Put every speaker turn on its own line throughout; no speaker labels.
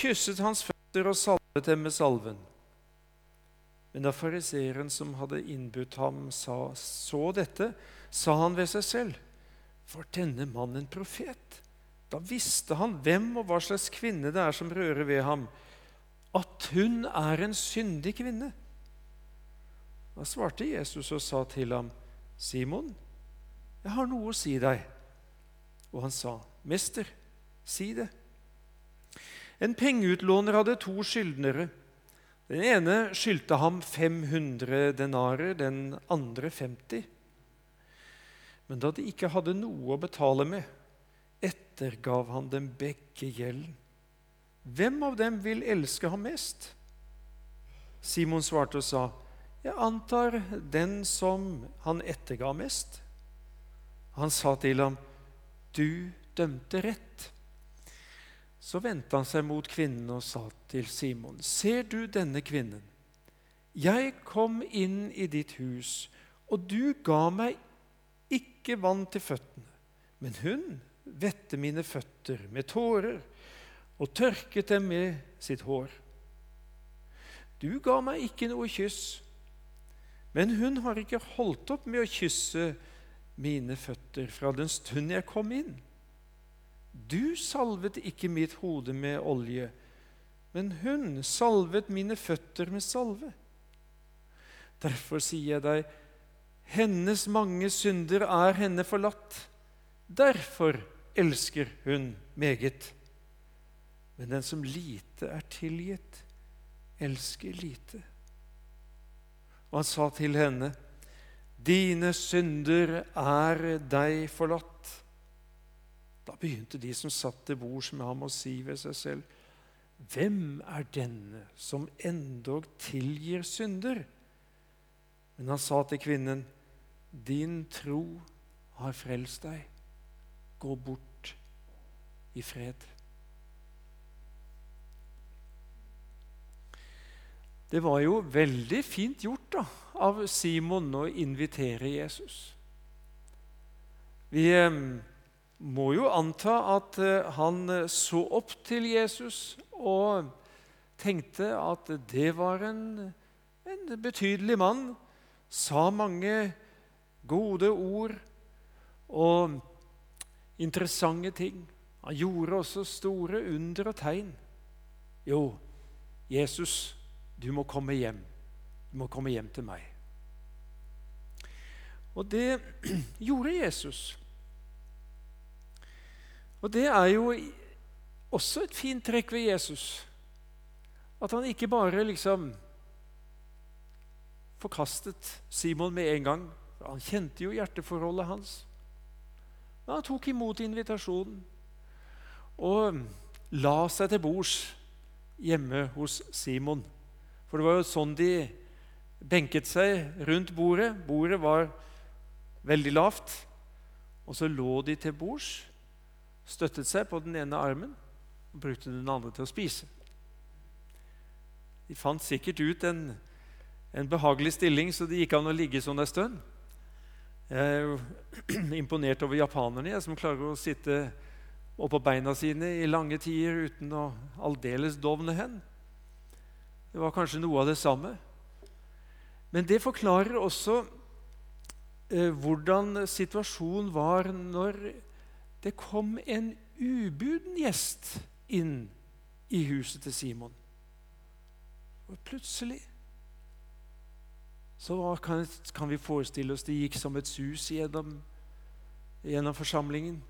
kysset hans føtter og salvet dem med salven. Men da fariseeren som hadde innbudt ham, sa, så dette, sa han ved seg selv, var denne mannen en profet? Da visste han hvem og hva slags kvinne det er som rører ved ham, at hun er en syndig kvinne. Da svarte Jesus og sa til ham, Simon, jeg har noe å si deg. Og han sa, Mester, si det. En pengeutlåner hadde to skyldnere. Den ene skyldte ham 500 denarer, den andre 50. Men da de ikke hadde noe å betale med, ettergav han dem begge gjelden. Hvem av dem vil elske ham mest? Simon svarte og sa, Jeg antar den som han etterga mest. Han sa til ham, Du dømte rett. Så vendte han seg mot kvinnen og sa til Simon, Ser du denne kvinnen? Jeg kom inn i ditt hus, og du ga meg ikke vann til føttene, men hun vette mine føtter med tårer og tørket dem med sitt hår. Du ga meg ikke noe kyss, men hun har ikke holdt opp med å kysse mine føtter fra den stund jeg kom inn. Du salvet ikke mitt hode med olje, men hun salvet mine føtter med salve. Derfor sier jeg deg, hennes mange synder er henne forlatt. Derfor elsker hun meget. Men den som lite er tilgitt, elsker lite. Og han sa til henne, Dine synder er deg forlatt. Da begynte de som satt til bords med ham, å si ved seg selv, Hvem er denne som endog tilgir synder? Men han sa til kvinnen, Din tro har frelst deg. Gå bort i fred. Det var jo veldig fint gjort da, av Simon å invitere Jesus. Vi eh, må jo anta at eh, han eh, så opp til Jesus og tenkte at det var en, en betydelig mann. Sa mange gode ord og interessante ting. Han gjorde også store under og tegn. Jo, Jesus du må komme hjem. Du må komme hjem til meg. Og det gjorde Jesus. Og det er jo også et fint trekk ved Jesus. At han ikke bare liksom forkastet Simon med en gang. Han kjente jo hjerteforholdet hans. Men han tok imot invitasjonen og la seg til bords hjemme hos Simon. For det var jo sånn de benket seg rundt bordet. Bordet var veldig lavt. Og så lå de til bords, støttet seg på den ene armen og brukte den andre til å spise. De fant sikkert ut en, en behagelig stilling, så det gikk an å ligge sånn en stund. Jeg er jo imponert over japanerne, jeg, som klarer å sitte oppå beina sine i lange tider uten å aldeles dovne hen. Det var kanskje noe av det samme. Men det forklarer også eh, hvordan situasjonen var når det kom en ubuden gjest inn i huset til Simon. Og plutselig så kan, kan, vi forestille oss det gikk som et sus gjennom, gjennom forsamlingen,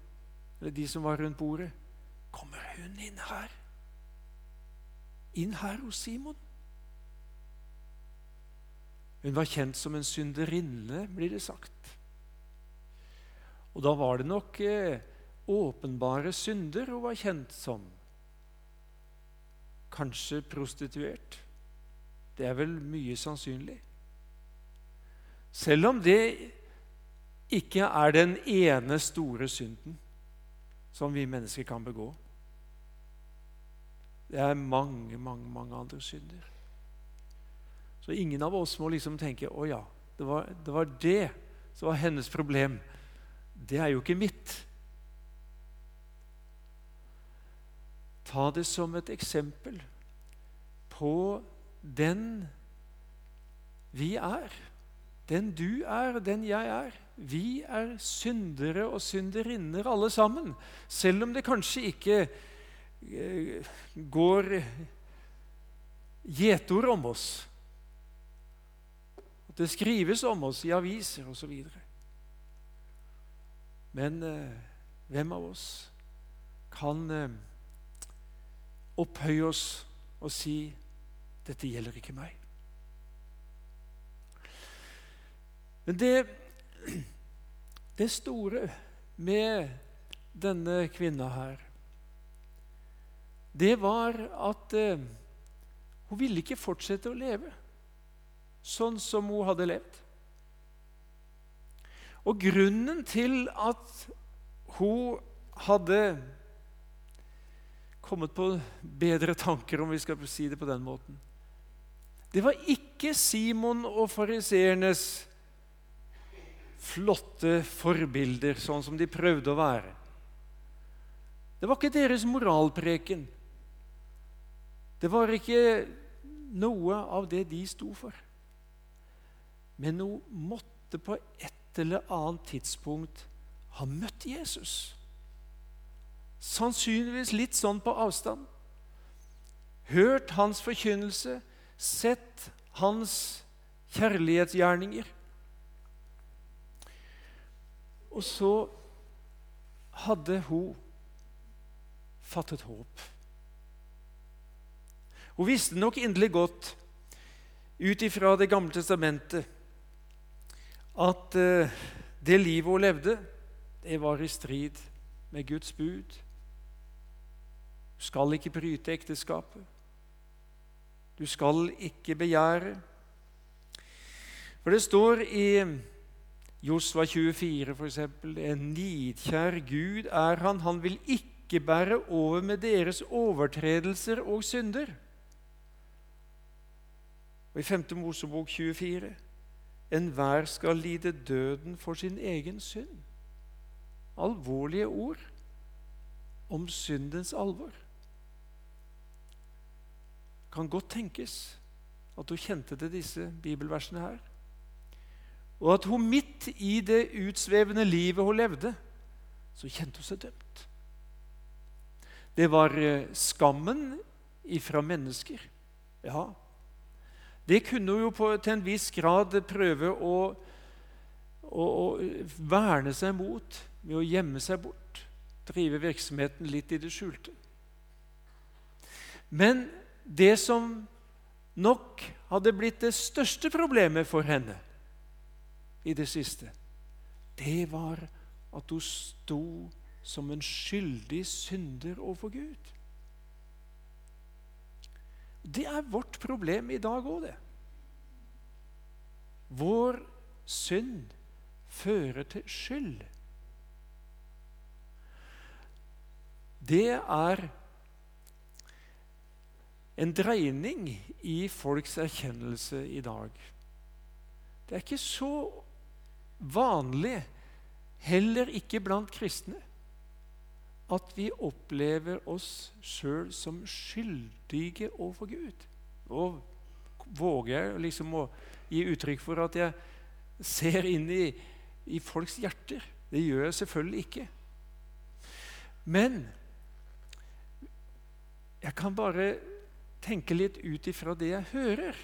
eller de som var rundt bordet. Kommer hun inn her? Inn her hos Simon? Hun var kjent som en synderinne, blir det sagt. Og da var det nok eh, åpenbare synder hun var kjent som. Kanskje prostituert. Det er vel mye sannsynlig. Selv om det ikke er den ene store synden som vi mennesker kan begå. Det er mange, mange, mange andre synder. Så ingen av oss må liksom tenke å ja, det var, det var det som var hennes problem. Det er jo ikke mitt. Ta det som et eksempel på den vi er. Den du er, den jeg er. Vi er syndere og synderinner alle sammen, selv om det kanskje ikke eh, går gjetord om oss. Det skrives om oss i aviser osv. Men eh, hvem av oss kan eh, opphøye oss og si 'dette gjelder ikke meg'? Men det, det store med denne kvinna her, det var at eh, hun ville ikke fortsette å leve sånn som hun hadde levd. Og grunnen til at hun hadde kommet på bedre tanker, om vi skal si det på den måten, det var ikke Simon og fariseernes flotte forbilder, sånn som de prøvde å være. Det var ikke deres moralpreken. Det var ikke noe av det de sto for. Men hun måtte på et eller annet tidspunkt ha møtt Jesus. Sannsynligvis litt sånn på avstand. Hørt hans forkynnelse, sett hans kjærlighetsgjerninger. Og så hadde hun fattet håp. Hun visste nok inderlig godt, ut ifra Det gamle testamentet, at uh, det livet hun levde, det var i strid med Guds bud. Du skal ikke bryte ekteskapet. Du skal ikke begjære. For det står i Josva 24, f.eks.: En nidkjær Gud er han. Han vil ikke bære over med deres overtredelser og synder. Og I 5. Mosebok 24.: Enhver skal lide døden for sin egen synd. Alvorlige ord om syndens alvor. Kan godt tenkes at hun kjente til disse bibelversene her. Og at hun midt i det utsvevende livet hun levde, så kjente hun seg dømt. Det var eh, skammen ifra mennesker. Ja, det kunne hun jo på, til en viss grad prøve å, å, å verne seg mot ved å gjemme seg bort, drive virksomheten litt i det skjulte. Men det som nok hadde blitt det største problemet for henne, i det siste, det var at hun sto som en skyldig synder overfor Gud. Det er vårt problem i dag òg, det. Vår synd fører til skyld. Det er en dreining i folks erkjennelse i dag. Det er ikke så vanlig, heller ikke blant kristne, at vi opplever oss sjøl som skyldige overfor Gud. Nå våger jeg liksom å gi uttrykk for at jeg ser inn i, i folks hjerter. Det gjør jeg selvfølgelig ikke. Men jeg kan bare tenke litt ut ifra det jeg hører.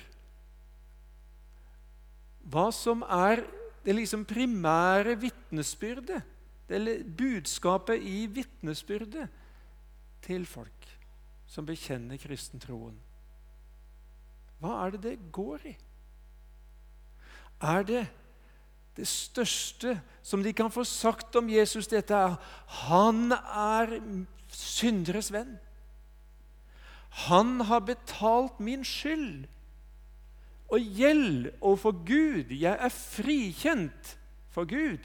Hva som er det liksom primære vitnesbyrdet, eller budskapet i vitnesbyrdet til folk som bekjenner kristentroen. Hva er det det går i? Er det det største som de kan få sagt om Jesus, dette er han er synderes venn. Han har betalt min skyld og gjeld overfor Gud. Jeg er frikjent for Gud.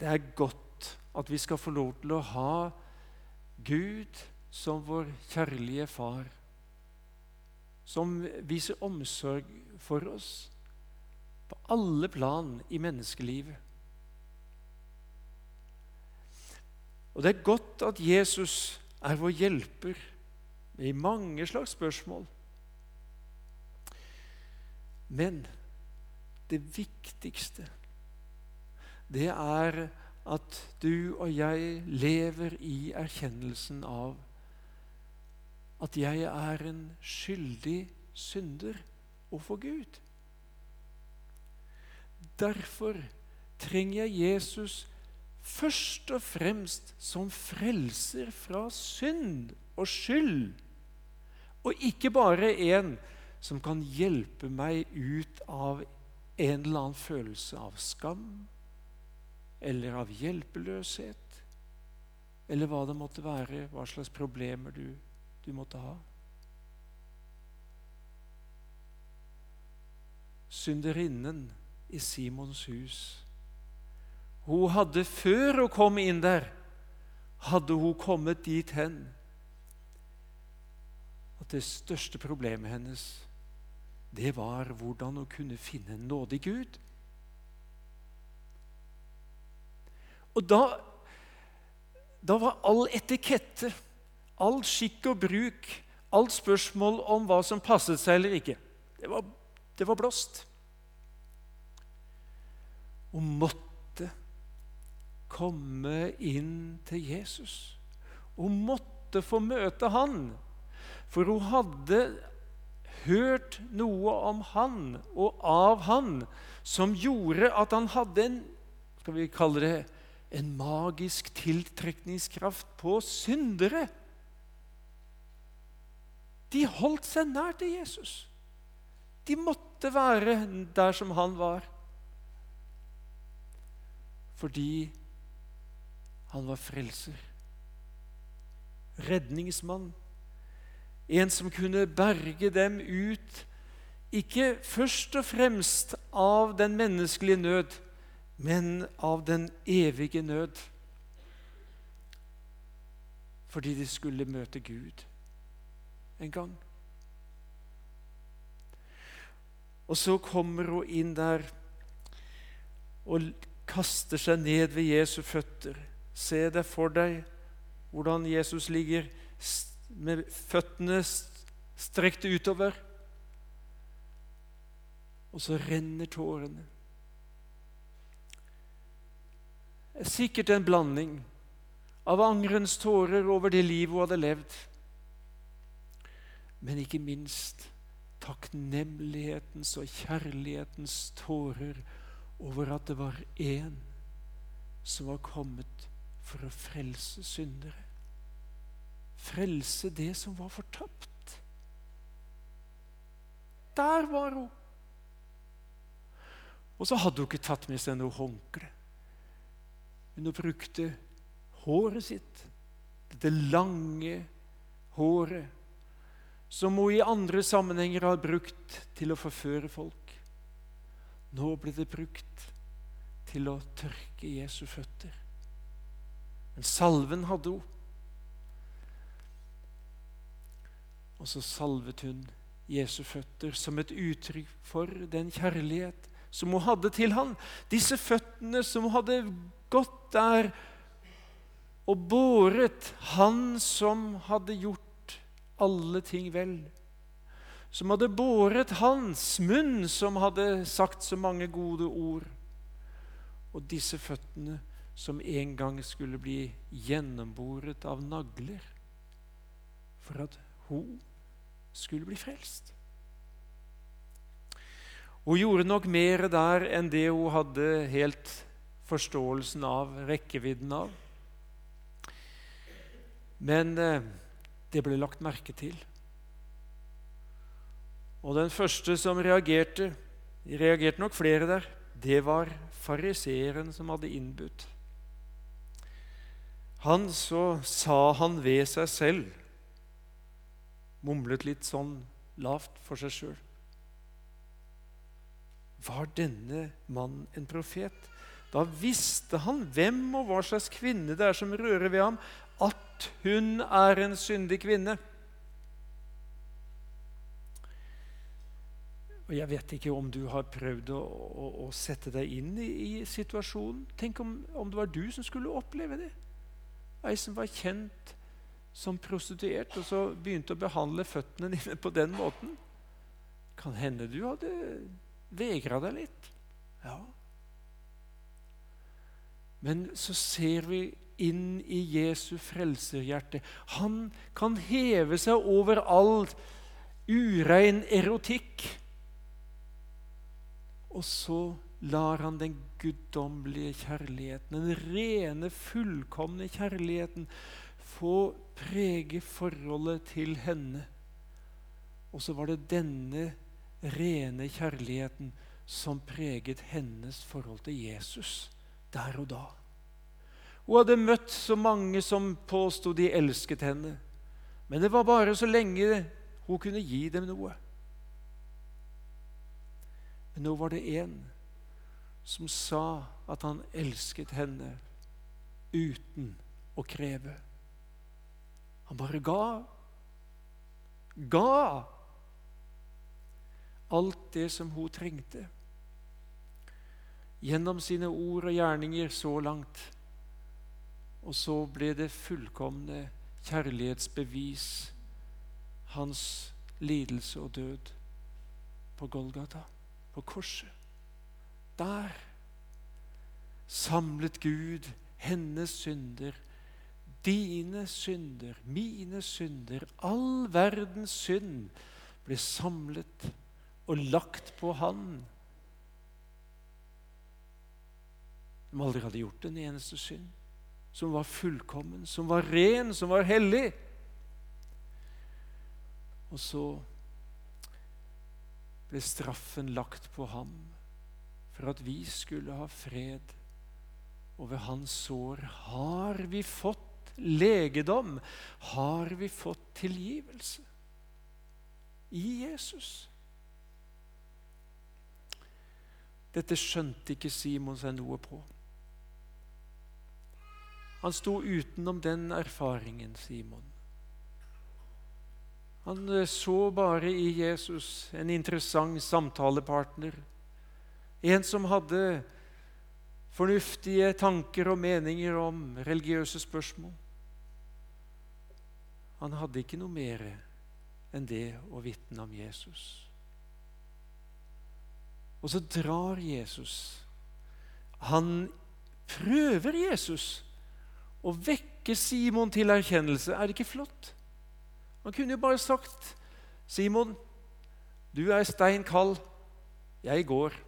Det er godt at vi skal få lov til å ha Gud som vår kjærlige far, som viser omsorg for oss på alle plan i menneskelivet. Og det er godt at Jesus er vår hjelper i mange slags spørsmål. Men det viktigste, det er at du og jeg lever i erkjennelsen av at jeg er en skyldig synder overfor Gud. Derfor trenger jeg Jesus først og fremst som frelser fra synd og skyld, og ikke bare en som kan hjelpe meg ut av en eller annen følelse av skam eller av hjelpeløshet, eller hva det måtte være, hva slags problemer du, du måtte ha. Synderinnen i Simons hus. Hun hadde før hun kom inn der, hadde hun kommet dit hen at det største problemet hennes det var hvordan hun kunne finne en nådig Gud. Og da, da var all etikette, all skikk og bruk, alt spørsmål om hva som passet seg eller ikke, det var, det var blåst. Hun måtte komme inn til Jesus. Hun måtte få møte han, for hun hadde hørt noe om han og av han som gjorde at han hadde en skal vi kalle det, en magisk tiltrekningskraft på syndere. De holdt seg nær til Jesus. De måtte være der som han var. Fordi han var frelser. Redningsmann en som kunne berge dem ut, ikke først og fremst av den menneskelige nød, men av den evige nød. Fordi de skulle møte Gud en gang. Og så kommer hun inn der og kaster seg ned ved Jesu føtter. Se deg for deg hvordan Jesus ligger med føttene strekt utover. Og så renner tårene. Det er sikkert en blanding av angrens tårer over det livet hun hadde levd, men ikke minst takknemlighetens og kjærlighetens tårer over at det var én som var kommet for å frelse syndere frelse det som var fortapt. Der var hun. Og så hadde hun ikke tatt med seg noe håndkle. Men hun brukte håret sitt, dette lange håret, som hun i andre sammenhenger har brukt til å forføre folk. Nå ble det brukt til å tørke Jesu føtter. Men salven hadde hun. Og så salvet hun Jesu føtter som et uttrykk for den kjærlighet som hun hadde til han. Disse føttene som hun hadde gått der og båret han som hadde gjort alle ting vel. Som hadde båret hans munn, som hadde sagt så mange gode ord. Og disse føttene som en gang skulle bli gjennomboret av nagler for at hun skulle bli frelst. Hun gjorde nok mer der enn det hun hadde helt forståelsen av, rekkevidden av. Men eh, det ble lagt merke til. Og den første som reagerte, reagerte nok flere der, det var fariseeren som hadde innbudt. Han så sa han ved seg selv mumlet litt sånn lavt for seg sjøl. Var denne mannen en profet? Da visste han hvem og hva slags kvinne det er som rører ved ham, at hun er en syndig kvinne. Og Jeg vet ikke om du har prøvd å, å, å sette deg inn i, i situasjonen. Tenk om, om, det var du som skulle oppleve det. Ei som var kjent som prostituert, og så begynte å behandle føttene dine på den måten. Kan hende du hadde vegra deg litt. Ja. Men så ser vi inn i Jesu frelserhjerte. Han kan heve seg over all urein erotikk. Og så lar han den guddommelige kjærligheten, den rene, fullkomne kjærligheten, få prege forholdet til henne. Og så var det denne rene kjærligheten som preget hennes forhold til Jesus der og da. Hun hadde møtt så mange som påsto de elsket henne. Men det var bare så lenge hun kunne gi dem noe. Men nå var det en som sa at han elsket henne uten å kreve. Han bare ga. Ga alt det som hun trengte. Gjennom sine ord og gjerninger så langt og så ble det fullkomne kjærlighetsbevis, hans lidelse og død på Golgata, på korset. Der samlet Gud hennes synder, dine synder, mine synder, all verdens synd ble samlet og lagt på Han. De aldri hadde gjort en eneste synd som var fullkommen, som var ren, som var hellig. Og så ble straffen lagt på ham for at vi skulle ha fred. Og ved hans sår har vi fått legedom, har vi fått tilgivelse. I Jesus. Dette skjønte ikke Simon seg noe på. Han sto utenom den erfaringen, Simon. Han eh, så bare i Jesus en interessant samtalepartner. En som hadde fornuftige tanker og meninger om religiøse spørsmål. Han hadde ikke noe mer enn det å vitne om Jesus. Og så drar Jesus. Han prøver Jesus å vekke Simon til erkjennelse. Er det ikke flott? Han kunne jo bare sagt, 'Simon, du er stein kald. Jeg går.'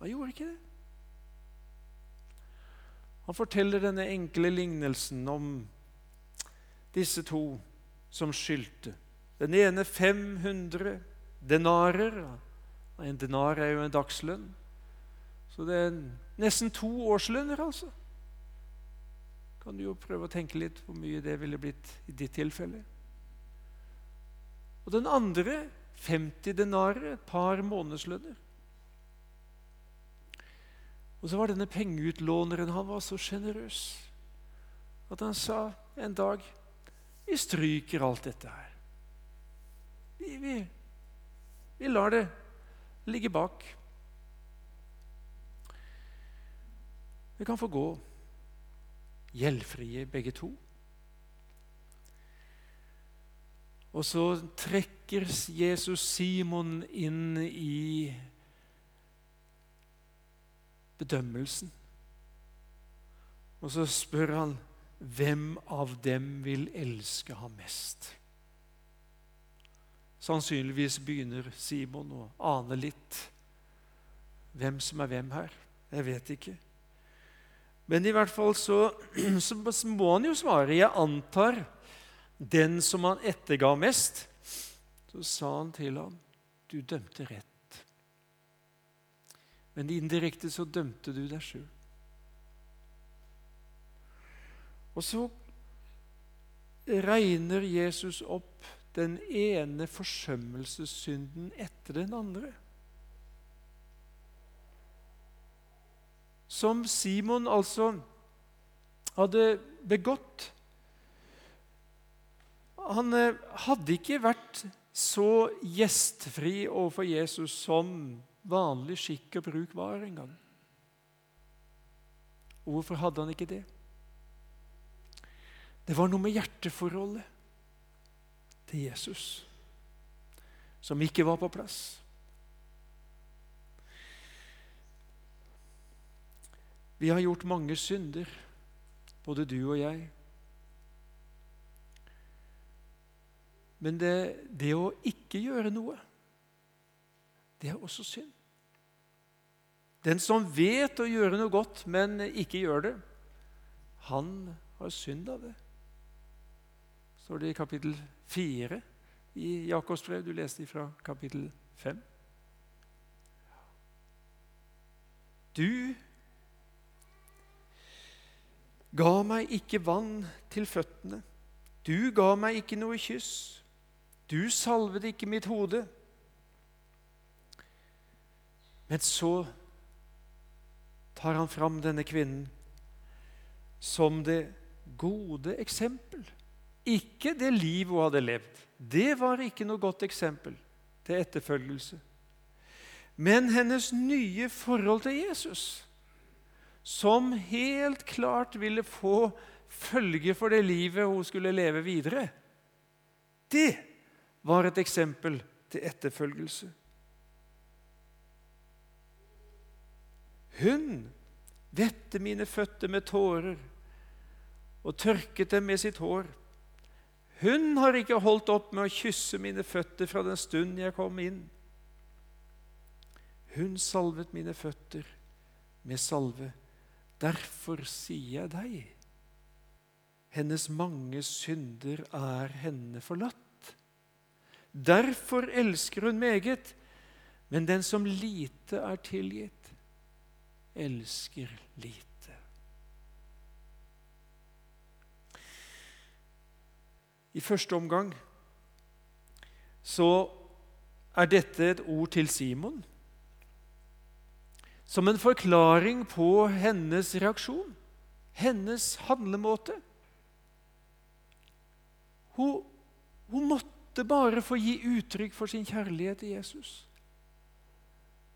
Han gjorde ikke det. Han forteller denne enkle lignelsen om disse to som skyldte. Den ene 500 denarer. En denar er jo en dagslønn. Så det er nesten to årslønner, altså kan du jo prøve å tenke litt hvor mye det ville blitt i ditt tilfelle. Og den andre 50 denarer, et par månedslønner. Og så var denne pengeutlåneren han var så sjenerøs at han sa en dag Vi stryker alt dette her. Vi, vi, vi lar det ligge bak. Vi kan få gå gjeldfrie begge to. Og så trekker Jesus Simon inn i bedømmelsen. Og så spør han hvem av dem vil elske ham mest. Sannsynligvis begynner Simon å ane litt hvem som er hvem her. Jeg vet ikke. Men i hvert fall så, så må han jo svare. Jeg antar den som han etterga mest. Så sa han til ham, du dømte rett. Men indirekte så dømte du deg sjøl. Og så regner Jesus opp den ene forsømmelsessynden etter den andre. som Simon altså hadde begått. Han eh, hadde ikke vært så gjestfri overfor Jesus som vanlig skikk og bruk var engang. Hvorfor hadde han ikke det? Det var noe med hjerteforholdet til Jesus som ikke var på plass. Vi har gjort mange synder, både du og jeg. Men det, det å ikke gjøre noe, det er også synd. Den som vet å gjøre noe godt, men ikke gjør det, han har synd av det. Står det i kapittel 4 i Jakobs brev. Du leste fra kapittel 5. Du ga meg ikke vann til føttene. Du ga meg ikke noe kyss. Du salvet ikke mitt hode. Men så tar han fram denne kvinnen som det gode eksempel. Ikke det liv hun hadde levd. Det var ikke noe godt eksempel til etterfølgelse. Men hennes nye forhold til Jesus, som helt klart ville få følge for det livet hun skulle leve videre, det var et eksempel til etterfølgelse. Hun vette mine føtter med tårer og tørket dem med sitt hår. Hun har ikke holdt opp med å kysse mine føtter fra den stund jeg kom inn. Hun salvet mine føtter med salve. Derfor sier jeg deg, hennes mange synder er henne forlatt. Derfor elsker hun meget, men den som lite er tilgitt, elsker lite. I første omgang så er dette et ord til Simon som en forklaring på hennes reaksjon, hennes handlemåte. Hun, hun måtte bare få gi uttrykk for sin kjærlighet til Jesus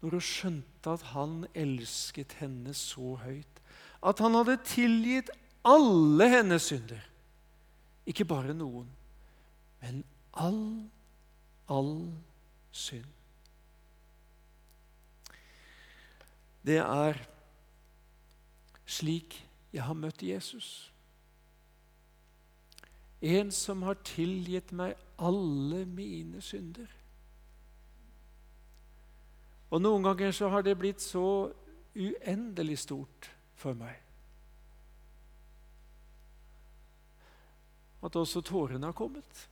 når hun skjønte at han elsket henne så høyt, at han hadde tilgitt alle hennes synder. Ikke bare noen, men all, all synd. Det er slik jeg har møtt Jesus. En som har tilgitt meg alle mine synder. Og noen ganger så har det blitt så uendelig stort for meg at også tårene har kommet.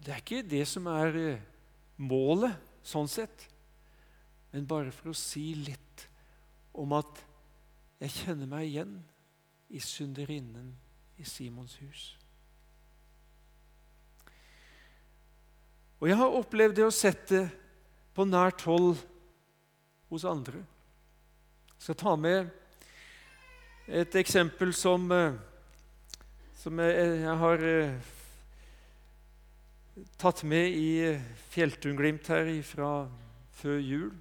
Det er ikke det som er eh, målet, sånn sett, men bare for å si litt om at jeg kjenner meg igjen i synderinnen i Simons hus. Og jeg har opplevd det å sette på nært hold hos andre. Jeg skal ta med et eksempel som, eh, som jeg, har eh, tatt med i Fjelltunglimt her fra før jul.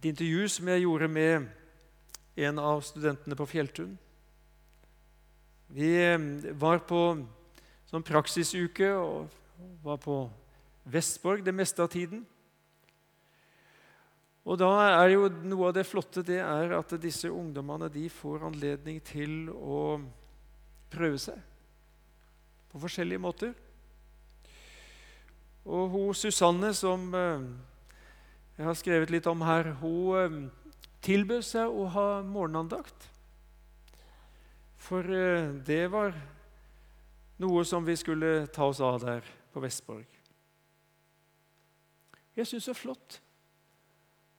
Et intervju som jeg gjorde med en av studentene på Fjelltun. Vi eh, var på sånn praksisuke og var på Vestborg det meste av tiden. Og da er jo Noe av det flotte det er at disse ungdommene de får anledning til å prøve seg på forskjellige måter. Og hun Susanne, som eh, jeg har skrevet litt om her, hun eh, tilbød seg å ha morgenandakt. For eh, det var noe som vi skulle ta oss av der på Vestborg. Jeg syns det er flott.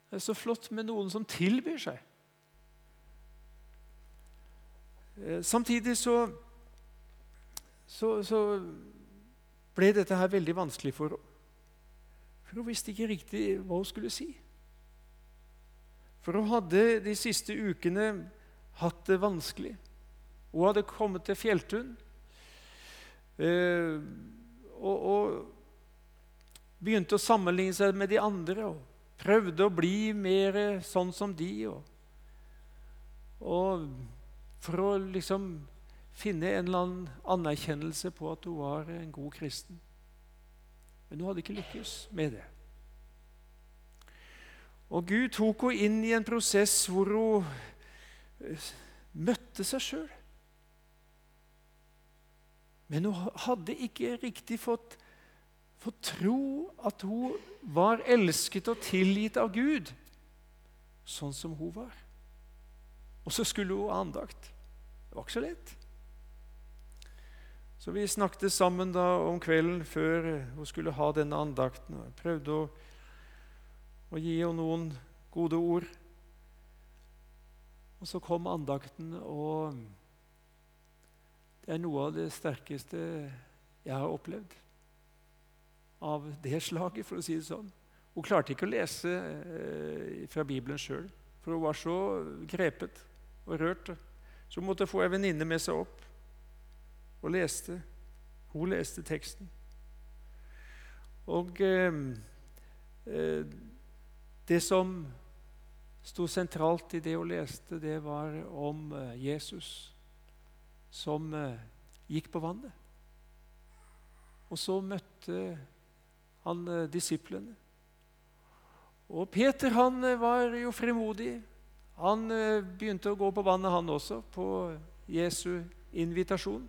Det er så flott med noen som tilbyr seg. Eh, samtidig så, så, så ble dette her veldig vanskelig for henne. For hun visste ikke riktig hva hun skulle si. For hun hadde de siste ukene hatt det vanskelig. Hun hadde kommet til Fjelltun. Eh, og, og begynte å sammenligne seg med de andre og prøvde å bli mer sånn som de. Og, og for å liksom finne en eller annen anerkjennelse på at hun var en god kristen. Men hun hadde ikke lykkes med det. Og Gud tok henne inn i en prosess hvor hun eh, møtte seg sjøl. Men hun hadde ikke riktig fått, fått tro at hun var elsket og tilgitt av Gud, sånn som hun var. Og så skulle hun ha andakt. Det var ikke så lett. Så vi snakket sammen da om kvelden før hun skulle ha denne andakten. og prøvde å, å gi henne noen gode ord. Og så kom andakten, og det er noe av det sterkeste jeg har opplevd av det slaget, for å si det sånn. Hun klarte ikke å lese eh, fra Bibelen sjøl, for hun var så grepet og rørt. Så hun måtte få ei venninne med seg opp og leste. Hun leste teksten. Og eh, eh, det som sto sentralt i det hun leste, det var om eh, Jesus som gikk på vannet. Og så møtte han eh, disiplene. Og Peter han eh, var jo frimodig. Han begynte å gå på vannet, han også, på Jesu invitasjon.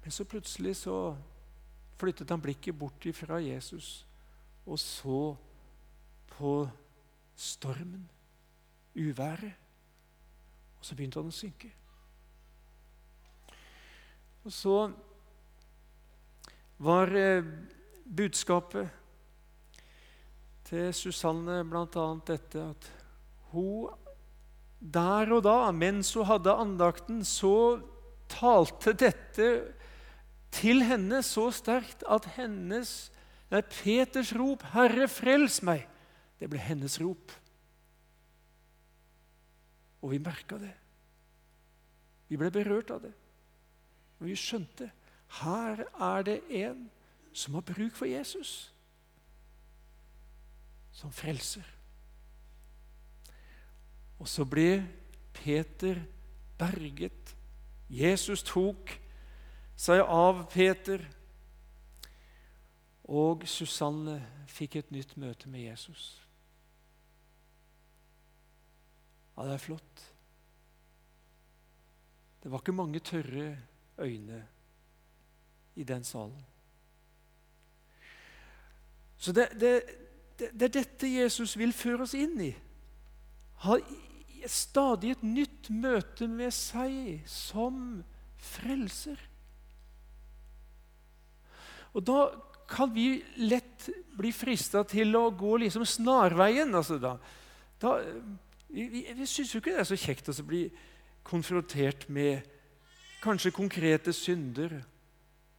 Men så plutselig så flyttet han blikket bort fra Jesus og så på stormen, uværet. Og så begynte han å synke. Og så var eh, budskapet til Susanne bl.a. dette at hun der og da, mens hun hadde andakten, så talte dette til henne så sterkt at hennes nei, Peters rop 'Herre, frels meg', det ble hennes rop. Og vi merka det. Vi ble berørt av det. Og vi skjønte her er det en som har bruk for Jesus, som frelser. Og så ble Peter berget. Jesus tok seg av Peter, og Susanne fikk et nytt møte med Jesus. Ja, det er flott. Det var ikke mange tørre øyne i den salen. Så det, det, det, det, er dette Jesus vil føre oss inn i. Ha stadig et nytt møte med seg som frelser. Og da kan vi lett bli frista til å gå liksom snarveien. Altså da. Da, vi vi, syns jo ikke det er så kjekt å bli konfrontert med kanskje konkrete synder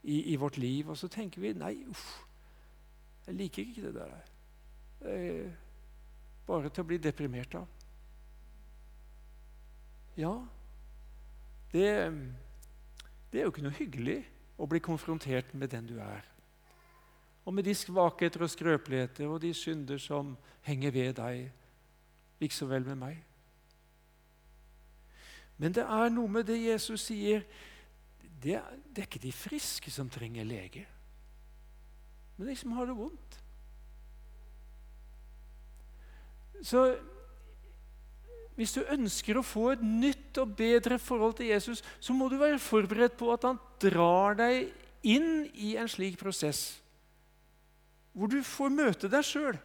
i, i, vårt liv. Og så tenker vi nei, uff, jeg liker ikke det der. Er bare til å bli deprimert av. Ja, det, det er jo ikke noe hyggelig å bli konfrontert med den du er. Og med de svakheter og skrøpeligheter og de synder som henger ved deg, likså vel med meg. Men det er noe med det Jesus sier det er, det er ikke de friske som trenger lege, men de som har det vondt. Så hvis du ønsker å få et nytt og bedre forhold til Jesus, så må du være forberedt på at han drar deg inn i en slik prosess. Hvor du får møte deg sjøl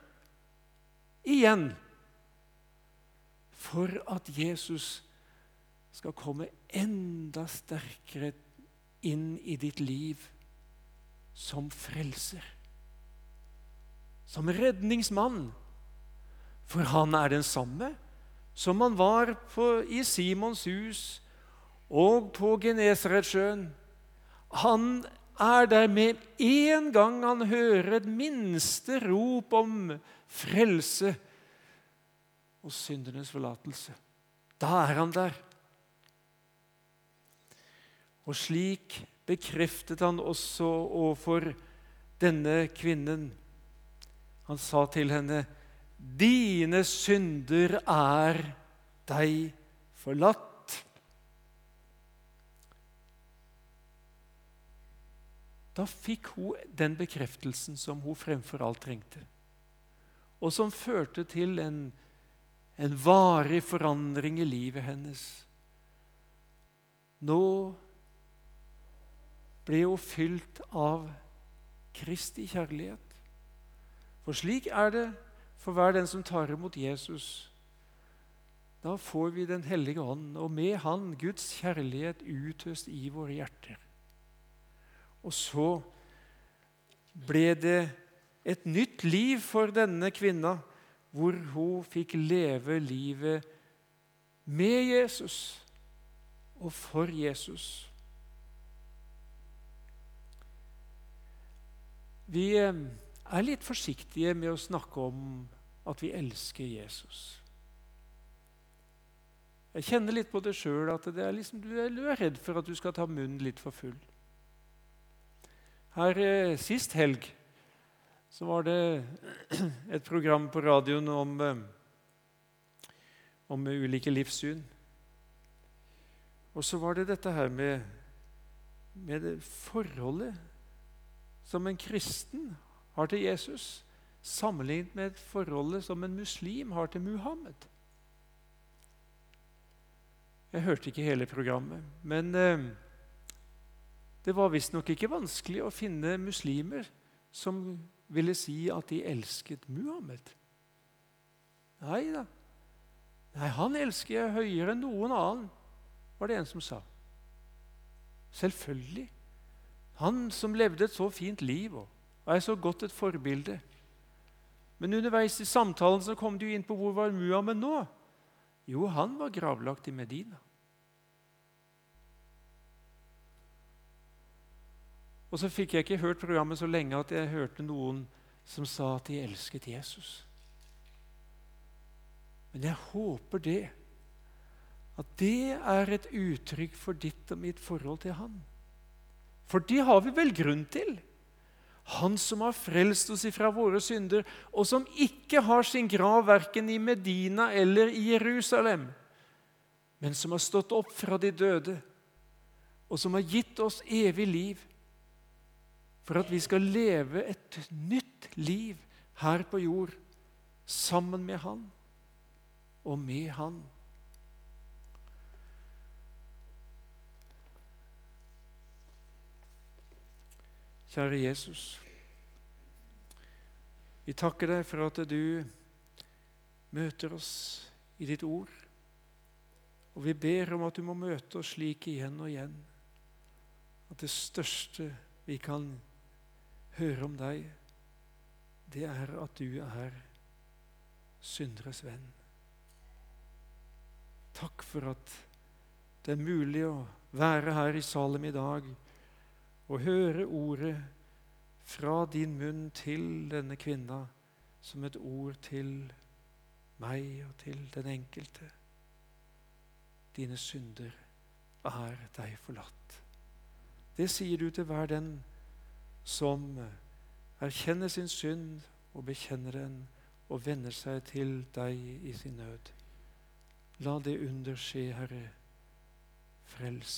igjen. For at Jesus skal komme enda sterkere inn i ditt liv som frelser. Som redningsmann. For han er den samme som han var på, i Simons hus og på Genesaretsjøen. Han er der med en gang han hører et minste rop om frelse og syndenes forlatelse. Da er han der. Og slik bekreftet han også overfor denne kvinnen. Han sa til henne, 'Dine synder er deg forlatt.' Da fikk hun den bekreftelsen som hun fremfor alt trengte, og som førte til en, en varig forandring i livet hennes. Nå ble hun fylt av Kristi kjærlighet. For slik er det for hver den som tar imot Jesus. Da får vi Den hellige ånd, og med Han Guds kjærlighet utøst i våre hjerter. Og så ble det et nytt liv for denne kvinna, hvor hun fikk leve livet med Jesus og for Jesus. Vi eh, er litt forsiktige med å snakke om at vi elsker Jesus. Jeg kjenner litt på det sjøl at det er liksom, du, er, redd for at du skal ta munnen litt for full. Her eh, Sist helg så var det et program på radioen om, eh, om ulike livssyn. Og så var det dette her med, med det forholdet som en kristen har til Jesus, sammenlignet med forholdet som en muslim har til Muhammed. Jeg hørte ikke hele programmet, men eh, det var visstnok ikke vanskelig å finne muslimer som ville si at de elsket Muhammed. Nei da. Nei, han elsker jeg høyere enn noen annen, var det en som sa. Selvfølgelig. Han som levde et så fint liv og er så godt et forbilde. Men underveis i samtalen så kom du inn på hvor var Muhammed nå? Jo, han var gravlagt i Medina. Og så fikk jeg ikke hørt programmet så lenge at jeg hørte noen som sa at de elsket Jesus. Men jeg håper det, at det er et uttrykk for ditt og mitt forhold til Han. For det har vi vel grunn til. Han som har frelst oss ifra våre synder, og som ikke har sin grav verken i Medina eller i Jerusalem, men som har stått opp fra de døde, og som har gitt oss evig liv, for at vi skal leve et nytt liv her på jord sammen med Han og med Han. Kjære Jesus. Vi takker deg for at du møter oss i ditt ord. Og vi ber om at du må møte oss slik igjen og igjen. At det største vi kan høre om deg, det er at du er synderes venn. Takk for at det er mulig å være her i Salem i dag og høre ordet fra din munn til denne kvinna som et ord til meg og til den enkelte. Dine synder er deg forlatt. Det sier du til hver den som erkjenner sin synd og bekjenner den og vender seg til deg i sin nød. La det under skje, Herre. Frels.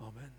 Amen.